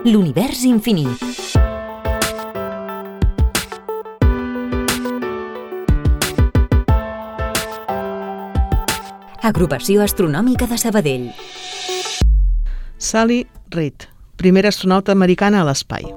L'univers infinit. Agrupació Astronòmica de Sabadell. Sally Reid, primera astronauta americana a l'espai.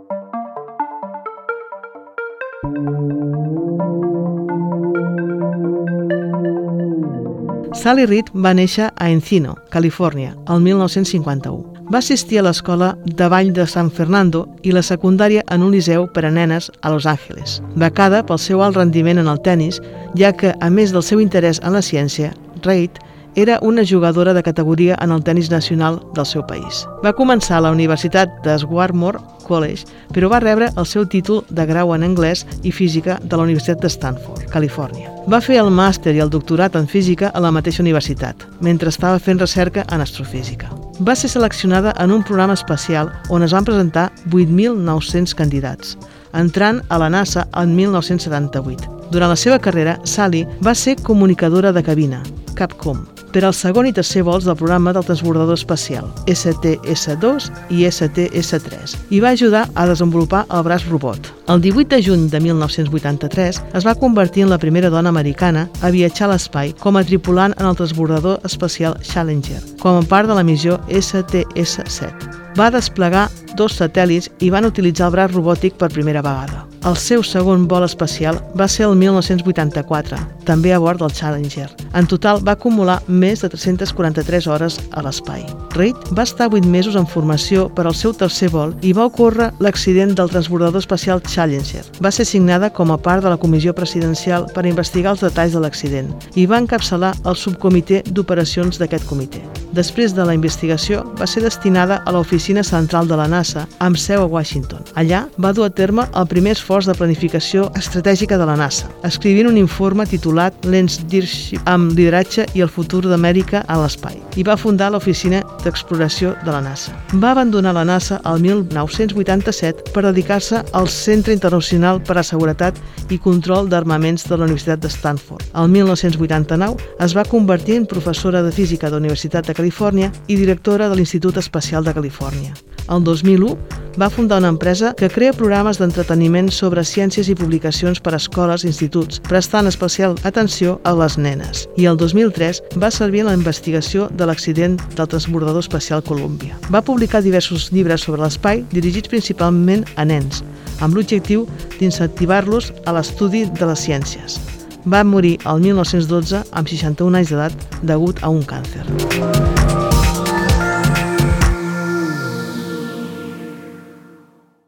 Sally Reid va néixer a Encino, Califòrnia, el 1951. Va assistir a l'escola de ball de San Fernando i la secundària en un liceu per a nenes a Los Angeles, becada pel seu alt rendiment en el tennis, ja que, a més del seu interès en la ciència, Reid era una jugadora de categoria en el tennis nacional del seu país. Va començar a la Universitat de Swarthmore College, però va rebre el seu títol de grau en anglès i física de la Universitat de Stanford, Califòrnia. Va fer el màster i el doctorat en física a la mateixa universitat, mentre estava fent recerca en astrofísica. Va ser seleccionada en un programa especial on es van presentar 8.900 candidats, entrant a la NASA en 1978. Durant la seva carrera, Sally va ser comunicadora de cabina, Capcom, per al segon i tercer vols del programa del transbordador espacial STS-2 i STS-3 i va ajudar a desenvolupar el braç robot. El 18 de juny de 1983 es va convertir en la primera dona americana a viatjar a l'espai com a tripulant en el transbordador espacial Challenger, com a part de la missió STS-7 va desplegar dos satèl·lits i van utilitzar el braç robòtic per primera vegada. El seu segon vol espacial va ser el 1984, també a bord del Challenger. En total va acumular més de 343 hores a l'espai. Reid va estar 8 mesos en formació per al seu tercer vol i va ocórrer l'accident del transbordador espacial Challenger. Va ser signada com a part de la comissió presidencial per investigar els detalls de l'accident i va encapçalar el subcomitè d'operacions d'aquest comitè. Després de la investigació, va ser destinada a l'oficina central de la NASA, amb seu a Washington. Allà va dur a terme el primer esforç de planificació estratègica de la NASA, escrivint un informe titulat Lens Leadership amb lideratge i el futur d'Amèrica a l'espai, i va fundar l'oficina d'exploració de la NASA. Va abandonar la NASA el 1987 per dedicar-se al Centre Internacional per a Seguretat i Control d'Armaments de la Universitat de Stanford. El 1989 es va convertir en professora de física de la Universitat de Califòrnia i directora de l'Institut Espacial de Califòrnia. El 2001 va fundar una empresa que crea programes d'entreteniment sobre ciències i publicacions per a escoles i instituts, prestant especial atenció a les nenes. I el 2003 va servir en la investigació de l'accident del transbordador espacial Columbia. Va publicar diversos llibres sobre l'espai dirigits principalment a nens, amb l'objectiu d'incentivar-los a l'estudi de les ciències. Va morir el 1912 amb 61 anys d'edat degut a un càncer.